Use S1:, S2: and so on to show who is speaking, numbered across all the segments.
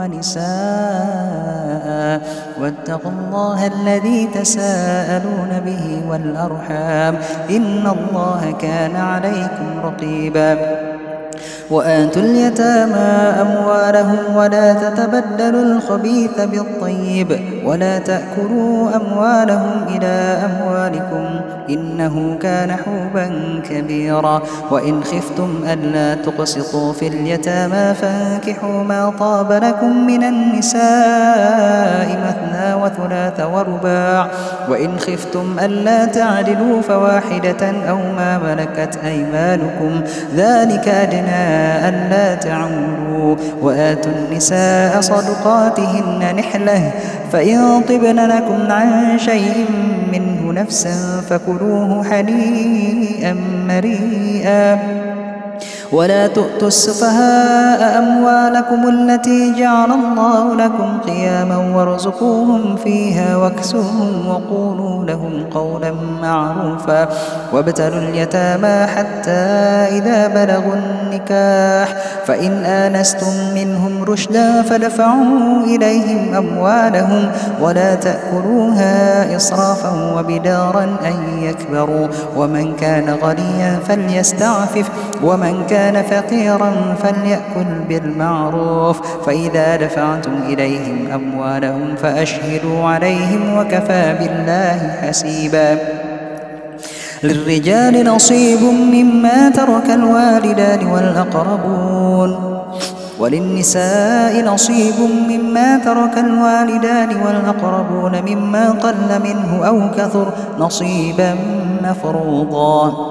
S1: ونساء. واتقوا الله الذي تساءلون به والأرحام. إن الله كان عليكم رقيبا. وآتوا اليتامى أموالهم ولا تتبدلوا الخبيث بالطيب ولا تأكلوا أموالهم إلى أموالكم إنه كان حوبا كبيرا. وإن خفتم ألا تقسطوا في اليتامى فانكحوا ما طاب لكم من النساء مثنى وثلاث ورباع. وإن خفتم ألا تعدلوا فواحدة أو ما ملكت أيمانكم. ذلك أدنى ألا تعولوا وآتوا النساء صدقاتهن نحلة فإن طبن لكم عن شيء منه نفسا فكلوه حنيئا مريئا ولا تؤتوا السفهاء أموالكم التي جعل الله لكم قياما وارزقوهم فيها واكسوهم وقولوا لهم قولا معروفا وابتلوا اليتامى حتى إذا بلغوا النكاح فإن آنستم منهم رشدا فدفعوا إليهم أموالهم ولا تأكلوها إسرافا وبدارا أن يكبروا ومن كان غنيا فليستعفف ومن كان كان فقيرا فليأكل بالمعروف. فإذا دفعتم إليهم أموالهم فأشهدوا عليهم وكفى بالله حسيبا. للرجال نصيب مما ترك الوالدان والأقربون. وللنساء نصيب مما ترك الوالدان والأقربون مما قل منه أو كثر نصيبا مفروضا.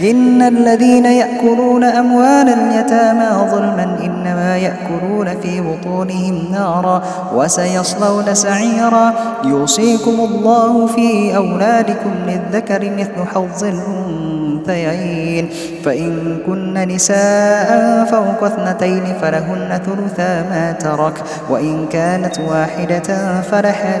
S1: إن الذين يأكلون أموال اليتامى ظلما إنما يأكلون في بطونهم نارا وسيصلون سعيرا. يوصيكم الله في أولادكم للذكر مثل حظ الأنثيين. فإن كن نساء فوق اثنتين فلهن ثلثا ما ترك وإن كانت واحدة فلها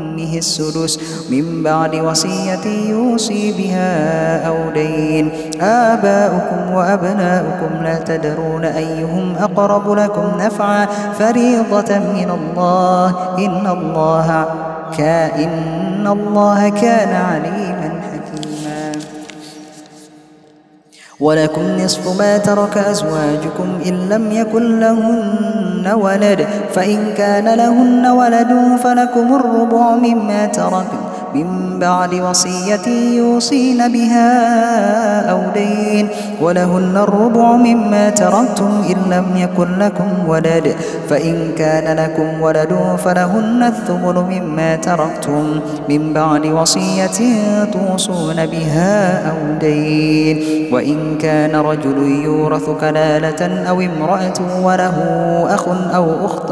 S1: السدس من بعد وصية يوصي بها أو دين. آباؤكم وأبناؤكم لا تدرون أيهم أقرب لكم نفعا. فريضة من الله. إن الله كائن الله كان عليما ولكم نصف ما ترك أزواجكم إن لم يكن لهن ولد فإن كان لهن ولد فلكم الربع مما تركن من بعد وصية يوصين بها أو دين ولهن الربع مما تركتم إن لم يكن لكم ولد فإن كان لكم ولد فلهن الثمن مما تركتم من بعد وصية توصون بها أو دين. وإن كان رجل يورث كلالة أو امرأة وله أخ أو أخت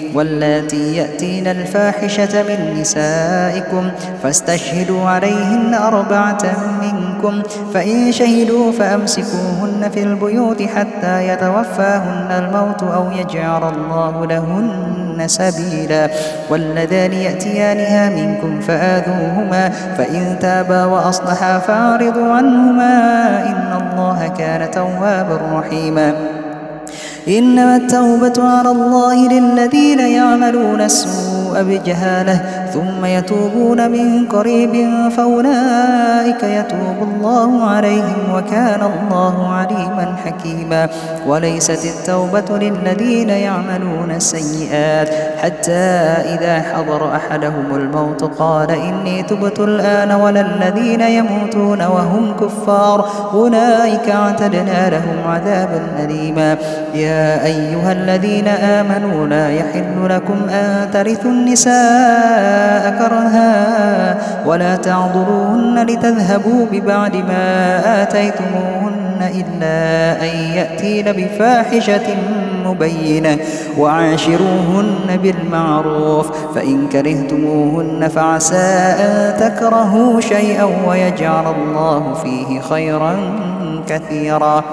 S1: واللاتي يأتين الفاحشة من نسائكم فاستشهدوا عليهن أربعة منكم فإن شهدوا فأمسكوهن في البيوت حتى يتوفاهن الموت أو يجعل الله لهن سبيلا. واللذان يأتيانها منكم فآذوهما فإن تابا وأصلحا فأعرضوا عنهما إن الله كان توابا رحيما. إنما التوبة على الله للذين يعملون السوء بجهالة ثم يتوبون من قريب فأولئك يتوب الله عليهم وكان الله عليما حكيما. وليست التوبة للذين يعملون السيئات حتى إذا حضر أحدهم الموت قال إني تبت الآن ولا الذين يموتون وهم كفار أولئك اعتدنا لهم عذابا أليما. يا أيها الذين آمنوا لا يحل لكم أن ترثوا النساء كرها ولا تعضلوهن لتذهبوا ببعد ما آتيتموهن إلا أن يأتين بفاحشة مبينة وعاشروهن بالمعروف فإن كرهتموهن فعسى أن تكرهوا شيئا ويجعل الله فيه خيرا كثيرا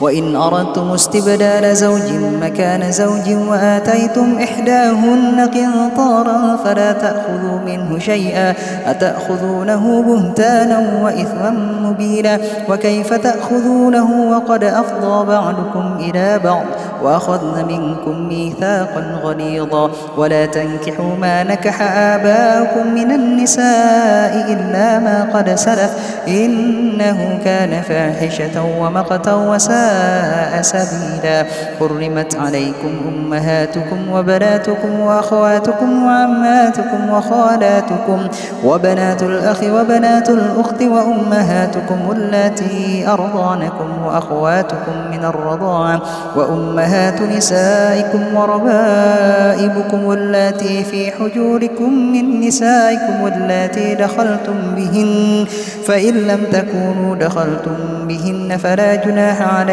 S1: وإن أردتم استبدال زوج مكان زوج وآتيتم إحداهن قنطارا فلا تأخذوا منه شيئا أتأخذونه بهتانا وإثما مبينا وكيف تأخذونه وقد أفضى بعضكم إلى بعض وأخذن منكم ميثاقا غليظا ولا تنكحوا ما نكح آباؤكم من النساء إلا ما قد سلف إنه كان فاحشة ومقتا وساء سبيلا. حرمت عليكم أمهاتكم وبناتكم وأخواتكم وعماتكم وخالاتكم وبنات الأخ وبنات الأخت وأمهاتكم اللاتي أرضانكم وأخواتكم من الرضاعة وأمهات نسائكم وربائبكم اللاتي في حجوركم من نسائكم اللاتي دخلتم بهن فإن لم تكونوا دخلتم بهن فلا جناح